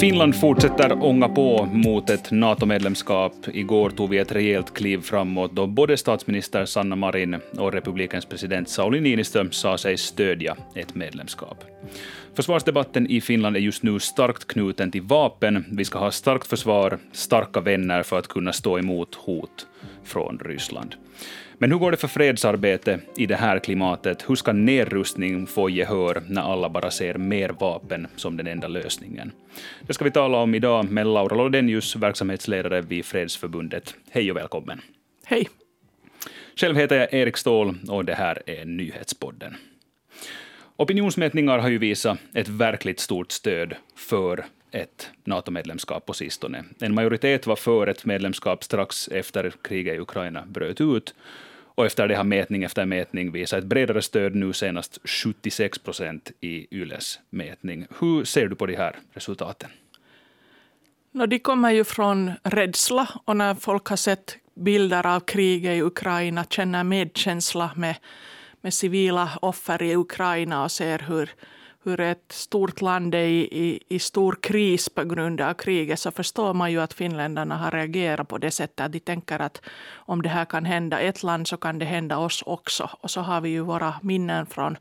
Finland fortsätter ånga på mot ett NATO-medlemskap. Igår tog vi ett rejält kliv framåt då både statsminister Sanna Marin och republikens president Sauli Niinistö sa sig stödja ett medlemskap. Försvarsdebatten i Finland är just nu starkt knuten till vapen. Vi ska ha starkt försvar, starka vänner för att kunna stå emot hot från Ryssland. Men hur går det för fredsarbete i det här klimatet? Hur ska nedrustning få gehör när alla bara ser mer vapen som den enda lösningen? Det ska vi tala om idag med Laura Lodenius, verksamhetsledare vid Fredsförbundet. Hej och välkommen. Hej. Själv heter jag Erik Ståhl och det här är Nyhetspodden. Opinionsmätningar har ju visat ett verkligt stort stöd för ett NATO-medlemskap på sistone. En majoritet var för ett medlemskap strax efter kriget i Ukraina bröt ut. Och efter det har mätning efter mätning visat ett bredare stöd, nu senast 76 procent i Yles mätning. Hur ser du på de här resultaten? No, de kommer ju från rädsla och när folk har sett bilder av kriget i Ukraina känner medkänsla med, med civila offer i Ukraina och ser hur hur ett stort land är i, i, i, stor kris på grund av kriget så förstår man ju att finländarna har reagerat på det sättet att de tänker att om det här kan hända ett land så kan det hända oss också. Och så har vi ju våra minnen från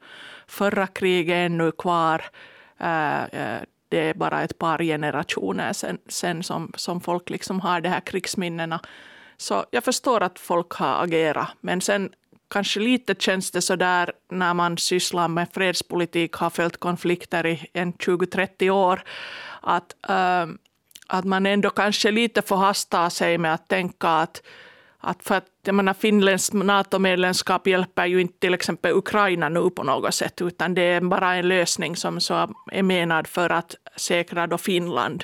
förra kriget ännu kvar. Eh, eh, det är bara ett par generationer sen, sen som, som folk liksom har de här krigsminnena. Så jag förstår att folk har agerat. Men sen kanske lite känns det så där när man sysslar med fredspolitik, har följt konflikter i en 20-30 år, att, äh, att man ändå kanske lite förhastar sig med att tänka att att för att jag menar, Finlands NATO-medlemskap hjälper ju inte till exempel Ukraina nu på något sätt, utan det är bara en lösning som så är menad för att säkra då Finland.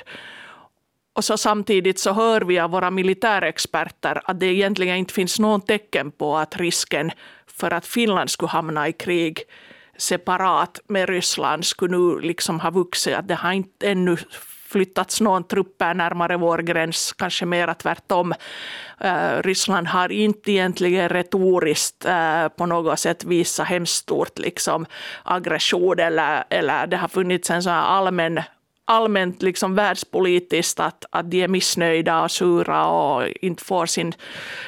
Och så samtidigt så hör vi av våra militärexperter att det egentligen inte finns någon tecken på att risken för att Finland skulle hamna i krig separat med Ryssland skulle nu liksom ha vuxit. Att det har inte ännu flyttats någon trupper närmare vår gräns, kanske mera tvärtom. Uh, Ryssland har inte egentligen retoriskt uh, på något sätt visat hemskt stort liksom, aggression eller, eller det har funnits en sån allmän allmänt liksom världspolitiskt att, att de är missnöjda och sura och inte får sin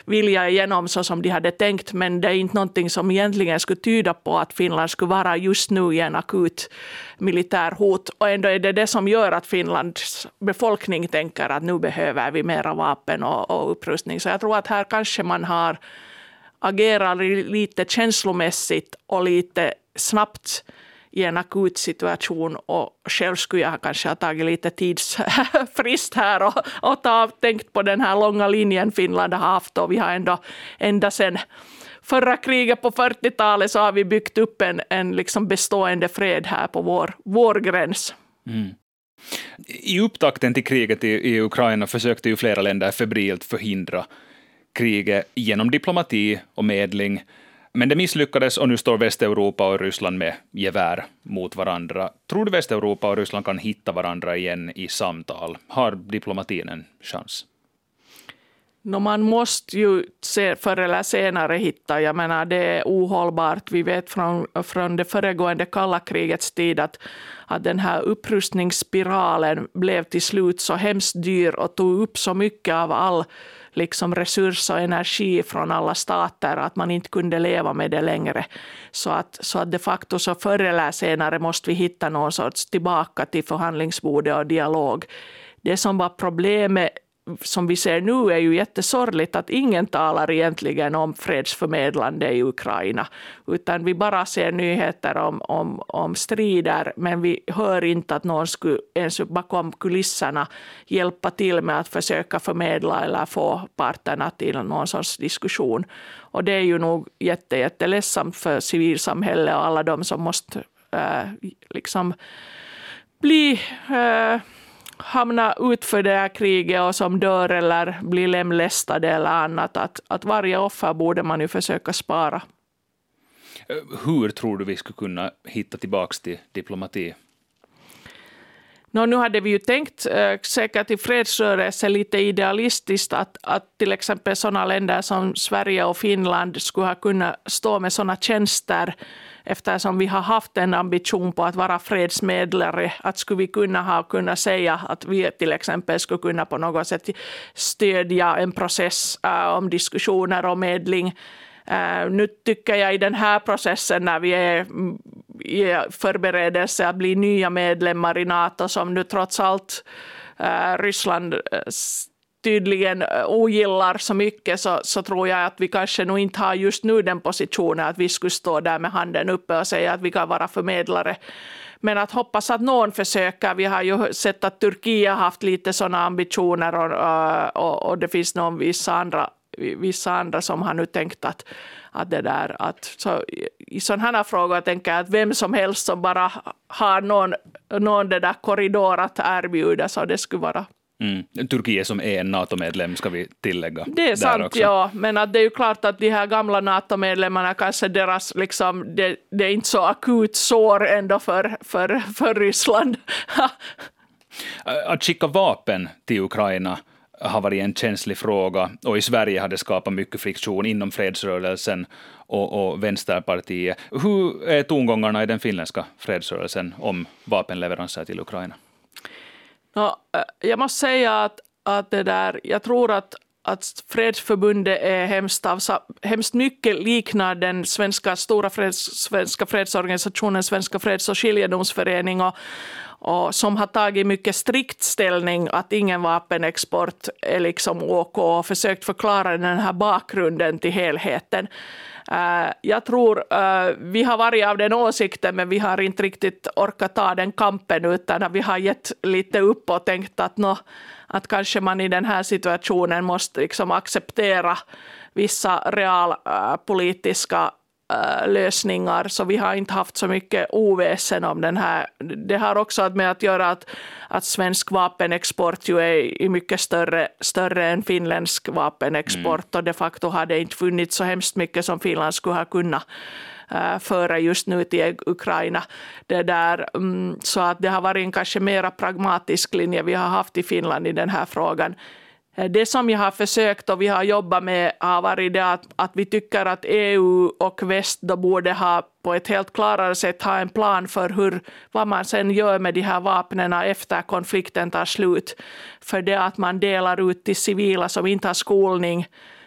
vilja igenom så som de hade tänkt. Men det är inte någonting som egentligen skulle tyda på att Finland skulle vara just nu i en akut militär hot. Och ändå är det det som gör att Finlands befolkning tänker att nu behöver vi mera vapen och, och upprustning. Så jag tror att här kanske man har agerat lite känslomässigt och lite snabbt i en akut situation och själv skulle jag kanske ha tagit lite tidsfrist här och, och ta, tänkt på den här långa linjen Finland har haft och vi har ändå ända sedan förra kriget på 40-talet så har vi byggt upp en, en liksom bestående fred här på vår, vår gräns. Mm. I upptakten till kriget i, i Ukraina försökte ju flera länder febrilt förhindra kriget genom diplomati och medling. Men det misslyckades och nu står Västeuropa och Ryssland med gevär mot varandra. Tror du Västeuropa och Ryssland kan hitta varandra igen i samtal? Har diplomatin en chans? No, man måste ju se, förr eller senare hitta, jag menar det är ohållbart. Vi vet från, från det föregående kalla krigets tid att, att den här upprustningsspiralen blev till slut så hemskt dyr och tog upp så mycket av all liksom resurs och energi från alla stater att man inte kunde leva med det längre. Så att, så att de facto så förr eller senare måste vi hitta någon sorts tillbaka till förhandlingsbordet och dialog. Det som var problemet som vi ser nu är ju jättesorgligt att ingen talar egentligen om fredsförmedlande i Ukraina. Utan vi bara ser nyheter om, om, om strider men vi hör inte att någon skulle ens bakom kulisserna hjälpa till med att försöka förmedla eller få parterna till någon sorts diskussion. Och det är ju nog jätte, jätteledsamt för civilsamhället och alla de som måste äh, liksom bli äh, hamna utför det här kriget och som dör eller blir lemlästade eller annat. Att, att varje offer borde man ju försöka spara. Eh, hur tror du vi skulle kunna hitta tillbaka till diplomati? No, nu hade vi ju tänkt äh, säkert i fredsrörelsen lite idealistiskt att, att till exempel sådana länder som Sverige och Finland skulle ha kunnat stå med sådana tjänster eftersom vi har haft en ambition på att vara fredsmedlare, att skulle vi kunna ha kunnat säga att vi till exempel skulle kunna på något sätt stödja en process äh, om diskussioner och medling. Uh, nu tycker jag i den här processen när vi är mm, i förberedelse att bli nya medlemmar i Nato som nu trots allt uh, Ryssland äh, tydligen ogillar så mycket så, så tror jag att vi kanske nog inte har just nu den positionen att vi skulle stå där med handen uppe och säga att vi kan vara förmedlare. Men att hoppas att någon försöker. Vi har ju sett att Turkiet har haft lite sådana ambitioner och, och, och det finns nog vissa andra, vissa andra som har nu tänkt att, att det där att så i sådana här frågor tänker jag att vem som helst som bara har någon, någon det där korridor att erbjuda så det skulle vara Mm. Turkiet som är en NATO-medlem ska vi tillägga. Det är sant, också. ja. Men att det är ju klart att de här gamla NATO-medlemmarna, kanske deras, liksom, det, det, är inte så akut sår ändå för, för, för Ryssland. att skicka vapen till Ukraina har varit en känslig fråga och i Sverige har det skapat mycket friktion inom fredsrörelsen och, och Vänsterpartiet. Hur är tongångarna i den finländska fredsrörelsen om vapenleveranser till Ukraina? No, eh, jag måste säga att, att det där, jag tror att, att Fredsförbundet är hemskt, alltså, hemskt mycket liknar den svenska stora freds, svenska fredsorganisationen Svenska freds och skiljedomsförening och, och som har tagit mycket strikt ställning att ingen vapenexport är liksom OK och försökt förklara den här bakgrunden till helheten. Uh, jag tror uh, vi har varit av den åsikten men vi har inte riktigt orkat ta den kampen utan vi har gett lite upp och tänkt att, no, att kanske man i den här situationen måste liksom acceptera vissa realpolitiska Äh, lösningar, så vi har inte haft så mycket oväsen om den här. Det har också med att göra att, att svensk vapenexport ju är mycket större, större än finländsk vapenexport mm. och de facto har det inte funnits så hemskt mycket som Finland skulle ha kunnat äh, föra just nu till Ukraina. Det där, mm, så att det har varit en kanske mera pragmatisk linje vi har haft i Finland i den här frågan. Eh, det som jag har försökt och vi har jobbat med har varit det att, att vi tycker att EU och väst då borde ha på ett helt klarare sätt ha en plan för hur, vad man sen gör med de här vapnen efter konflikten tar slut. För det att man delar ut till civila som inte har skolning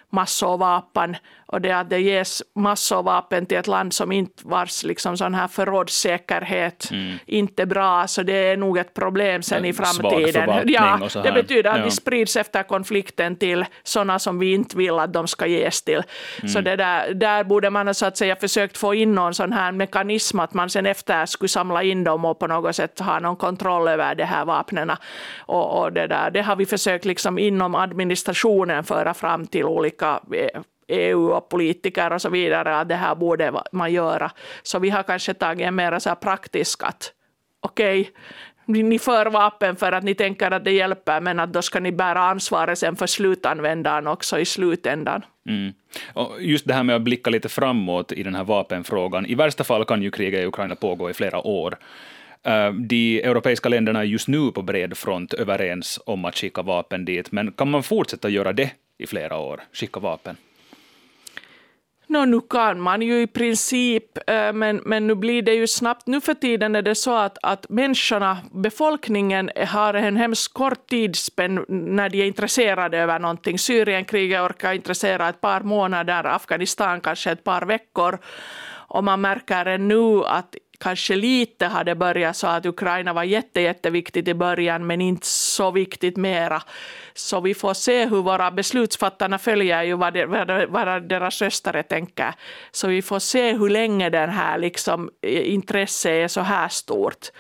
massor av vapen och det att det ges massor av vapen till ett land som inte vars liksom sån här förrådssäkerhet mm. inte bra, så det är nog ett problem sen i framtiden. Ja, det betyder att ja. de sprids efter konflikten till sådana som vi inte vill att de ska ges till. Mm. Så det där, där borde man så att säga försökt få in någon sån här mekanism att man sen efter skulle samla in dem och på något sätt ha någon kontroll över de här vapnen. Och, och det, där, det har vi försökt liksom inom administrationen föra fram till olika eh, EU och politiker och så vidare att det här borde man göra. Så vi har kanske tagit en mer så här praktisk att okej, okay, ni för vapen för att ni tänker att det hjälper men att då ska ni bära ansvaret sen för slutanvändaren också i slutändan. Mm. Och just det här med att blicka lite framåt i den här vapenfrågan. I värsta fall kan ju kriget i Ukraina pågå i flera år. Eh, de europeiska länderna är just nu på bred front överens om att skicka vapen dit, men kan man fortsätta göra det i flera år, skicka vapen? No, nu kan man ju i princip, eh, men, men nu blir det ju snabbt. Nu för tiden är det så att, att människorna, befolkningen, har en hemskt kort tidspänn när de är intresserade över någonting. Syrienkriget orkar intressera ett par månader, Afghanistan kanske ett par veckor. Och man märker nu att kanske lite hade börjat så att Ukraina var jätte, jätteviktigt i början men inte så viktigt mera. Så vi får se hur våra beslutsfattarna följer ju vad, de, vad deras röstare tänker. Så vi får se hur länge den här liksom, intresset är så här stort.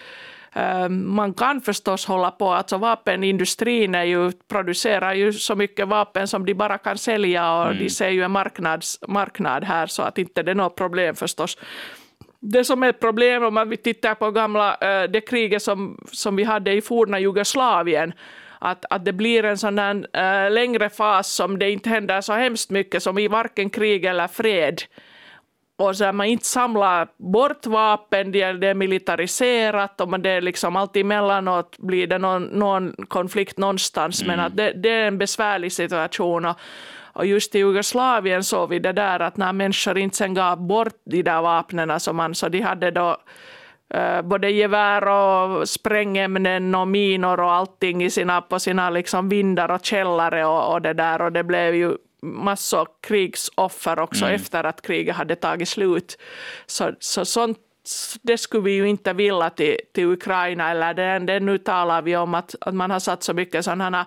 Ehm, man kan förstås hålla på, alltså vapenindustrin är ju, producerar ju så mycket vapen som de bara kan sälja och mm. de ser ju en marknads, marknad här så att inte det är något problem förstås det som är ett problem om man tittar på gamla, eh, det kriget som, som vi hade i forna Jugoslavien, att, att det blir en sån där äh, längre fas som det inte händer så hemskt mycket som i varken krig eller fred. och så man inte samlar bort vapen, det är militariserat och det är liksom alltid emellanåt blir det någon, någon konflikt någonstans, mm. men att det, det, är en besvärlig situation. Och, och just i Jugoslavien såg vi det där att när människor inte sen gav bort de där vapnen, så, man, så de hade då uh, både gevär och sprängämnen och minor och allting i sina, på sina liksom vindar och källare och, och det där och det blev ju massor krigsoffer också mm. efter att kriget hade tagit slut. Så, så sånt det skulle vi ju inte vilja till, till Ukraina, eller det, det, nu talar vi om att, att man har satt så mycket sådana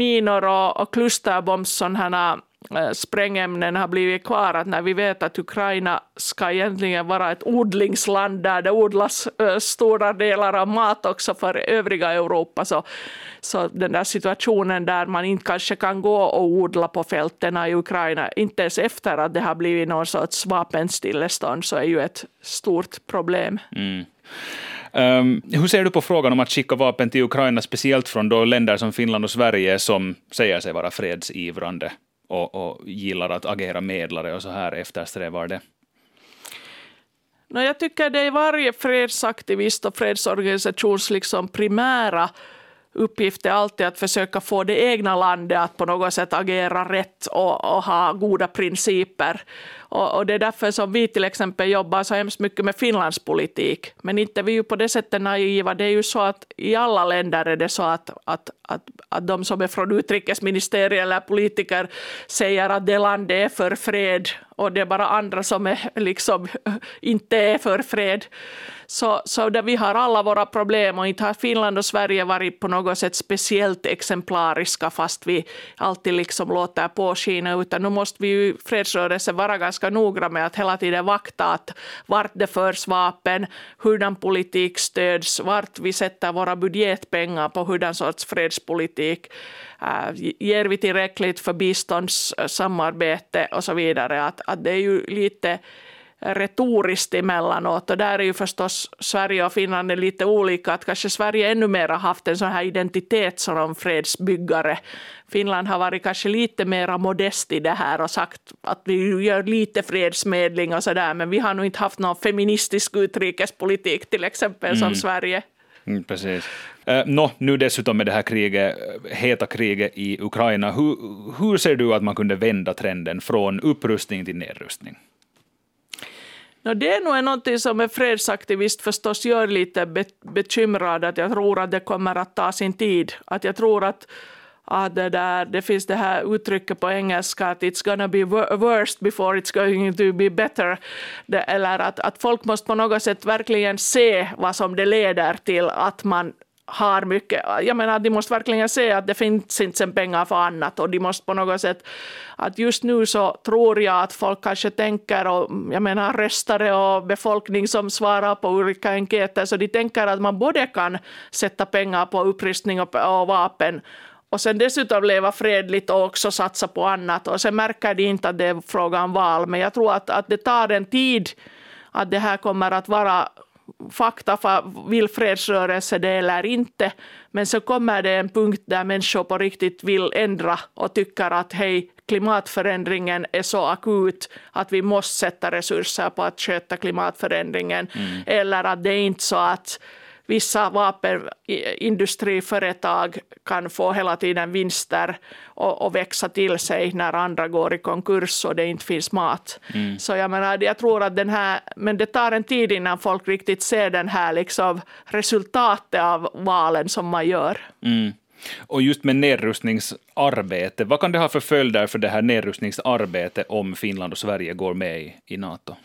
minor och, och klusterbombs, eh, sprängämnen har blivit kvar, att när vi vet att Ukraina ska egentligen vara ett odlingsland där det odlas eh, stora delar av mat också för övriga Europa, så, så den där situationen där man inte kanske kan gå och odla på fälten i Ukraina, inte ens efter att det har blivit någon sorts vapenstillestånd, så är ju ett stort problem. Mm. Um, hur ser du på frågan om att skicka vapen till Ukraina, speciellt från då länder som Finland och Sverige som säger sig vara fredsivrande? och, och gillar att agera medlare och så här eftersträvar det? No, jag tycker det är varje fredsaktivist och fredsorganisations liksom primära uppgift är alltid att försöka få det egna landet att på något sätt agera rätt och, och ha goda principer. Och, och, det är därför som vi till exempel jobbar så hemskt mycket med Finlands politik. Men inte vi är ju på det sättet naiva. Det är ju så att i alla länder är det så att, att, att, att de som är från utrikesministeriet eller politiker säger att det landet är för fred och det är bara andra som är liksom inte är för fred. Så, så där vi har alla våra problem och inte har Finland och Sverige varit på något sätt speciellt exemplariska fast vi alltid liksom låter påskina utan nu måste vi ju fredsrörelsen vara ganska noggranna med att hela tiden vakta att vart det förs vapen, hurdan politik stöds, vart vi sätter våra budgetpengar på hurdan sorts freds Uh, ger vi tillräckligt för biståndssamarbete och så vidare. Att, att det är ju lite retoriskt emellanåt. Och där är ju förstås Sverige och Finland lite olika. Att kanske Sverige ännu mer har haft en sån här identitet som fredsbyggare. Finland har varit kanske lite mer modest i det här och sagt att vi gör lite fredsmedling och sådär. Men vi har nog inte haft någon feministisk utrikespolitik till exempel som mm. Sverige. Mm, precis. Eh, no, nu dessutom med det här kriget, eh, heta kriget i Ukraina, hur, hur ser du att man kunde vända trenden från upprustning till nedrustning? No, det är nog något som en fredsaktivist förstås gör lite be bekymrad, att jag tror att det kommer att ta sin tid. Att jag tror att, att det, där, det finns det här uttrycket på engelska att it's gonna be worst before it's going to be better. Det, eller att, att folk måste på något sätt verkligen se vad som det leder till att man har mycket, jag menar de måste verkligen se att det finns inte sen pengar för annat och de måste på något sätt, att just nu så tror jag att folk kanske tänker och jag menar röstare och befolkning som svarar på olika enkäter så de tänker att man både kan sätta pengar på upprustning och, och vapen och sen dessutom leva fredligt och också satsa på annat och sen märker de inte att det är fråga om val men jag tror att, att det tar en tid att det här kommer att vara fakta för vill fredsrörelse det eller inte. Men så kommer det en punkt där människor på riktigt vill ändra och tycker att hej, klimatförändringen är så akut att vi måste sätta resurser på att sköta klimatförändringen. Mm. Eller att det är inte så att vissa vapenindustriföretag kan få hela tiden vinster och, och, växa till sig när andra går i konkurs och det inte finns mat. Mm. Så jag menar, jag tror att den här, men det tar en tid innan folk riktigt ser den här liksom resultatet av valen som man gör. Mm. Och just med nedrustningsarbete, vad kan det ha för följder för det här nedrustningsarbetet om Finland och Sverige går med i, i NATO?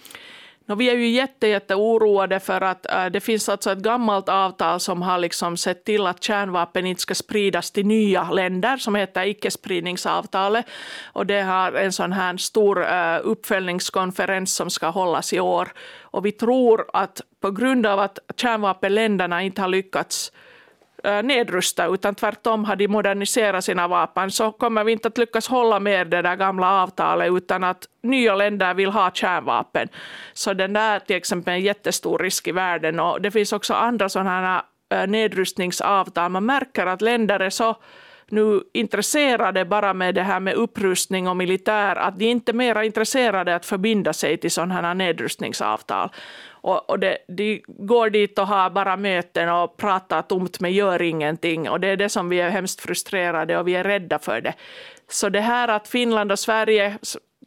No, vi är ju jätte, jätte oroade för att äh, det finns alltså ett gammalt avtal som har liksom sett till att kärnvapen inte ska spridas till nya länder som heter icke-spridningsavtalet. Och det har en sån här stor äh, uppföljningskonferens som ska hållas i år. Och vi tror att på grund av att kärnvapenländerna inte har lyckats Eh, nedrusta utan tvärtom har de moderniserat sina vapen så kommer vi inte att lyckas hålla med det där gamla avtalet utan att nya länder vill ha kärnvapen. Så den där till exempel en jättestor risk i världen och det finns också andra sådana här eh, nedrustningsavtal. Man märker att länder är så nu intresserade bara med det här med upprustning och militär, att de inte är mer intresserade att förbinda sig till sådana här nedrustningsavtal. Och, och det, de går dit och har bara möten och pratar tomt men gör ingenting. Och det är det som vi är hemskt frustrerade och vi är rädda för det. Så det här att Finland och Sverige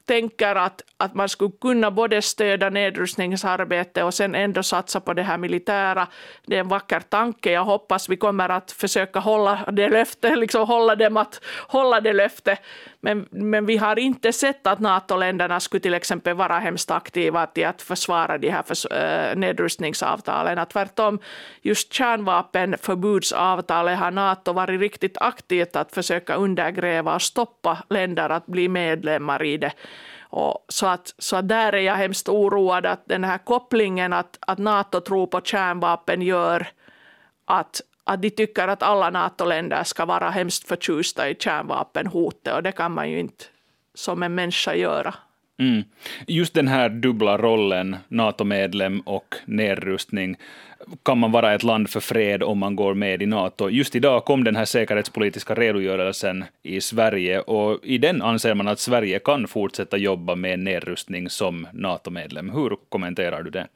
tänker att, att man skulle kunna både stödja nedrustningsarbete och sen ändå satsa på det här militära. Det är en vacker tanke. Jag hoppas vi kommer att försöka hålla det löftet, liksom hålla dem att hålla det löftet. Men, men vi har inte sett att NATO-länderna skulle till exempel vara hemskt aktiva till att försvara de här förs äh, nedrustningsavtalen. Att tvärtom, just kärnvapenförbudsavtalet har NATO varit riktigt aktivt att försöka undergräva och stoppa länder att bli medlemmar i det. Och så, att, så att där är jag hemskt oroad att den här kopplingen att, att NATO tror på kärnvapen gör att, att de tycker att alla NATO-länder ska vara hemskt förtjusta i kärnvapenhotet och det kan man ju inte som en människa göra. Mm. Just den här dubbla rollen, NATO-medlem och nedrustning, kan man vara ett land för fred om man går med i NATO. Just idag kom den här säkerhetspolitiska redogörelsen i Sverige och i den anser man att Sverige kan fortsätta jobba med nedrustning som NATO-medlem. Hur kommenterar du det?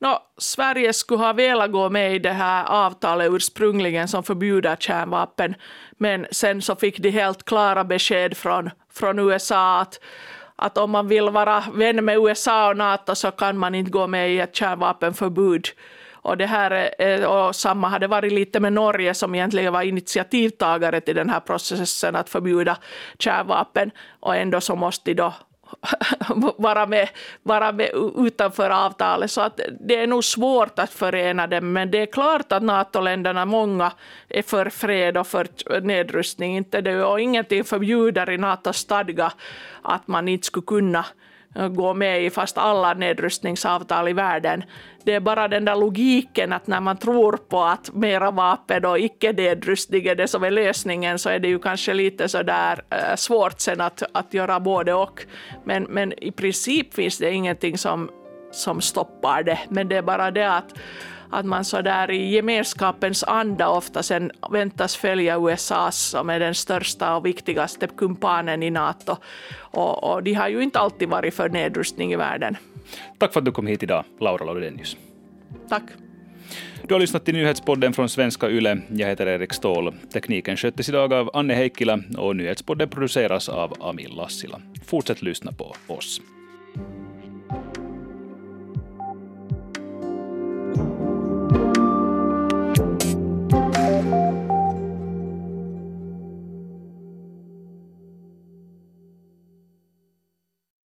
No, Sverige skulle ha velat gå med i det här avtalet ursprungligen som förbjuder kärnvapen, men sen så fick de helt klara besked från, från USA att att om man vill vara vän med USA och NATO så kan man inte gå med i ett kärnvapenförbud. Och, det här, eh, och samma hade varit lite med Norge som egentligen var initiativtagare till den här processen att förbjuda kärnvapen och ändå så måste de då vara med, vara med utanför avtalet. Så att det är nog svårt att förena dem. Men det är klart att NATO-länderna, många, är för fred och för nedrustning. Inte det, och ingenting förbjuder i NATOs stadga att man inte skulle kunna gå med i fast alla nedrustningsavtal i världen. Det är bara den där logiken att när man tror på att mera vapen och icke-nedrustning är det som är lösningen så är det ju kanske lite så där eh, svårt sen att, att göra både och. Men, men i princip finns det ingenting som, som stoppar det. Men det är bara det att att man så där i gemenskapens anda ofta sen väntas följa USA som är den största och viktigaste kumpanen i NATO. Och, och de har ju inte alltid varit för nedrustning i världen. Tack för att du kom hit idag, Laura Laudenius. Tack. Du har lyssnat till nyhetspodden från Svenska Yle. Jag heter Erik Ståhl. Tekniken sköttes idag av Anne Heikkila och nyhetspodden produceras av Amil Lassila. Fortsätt lyssna på oss.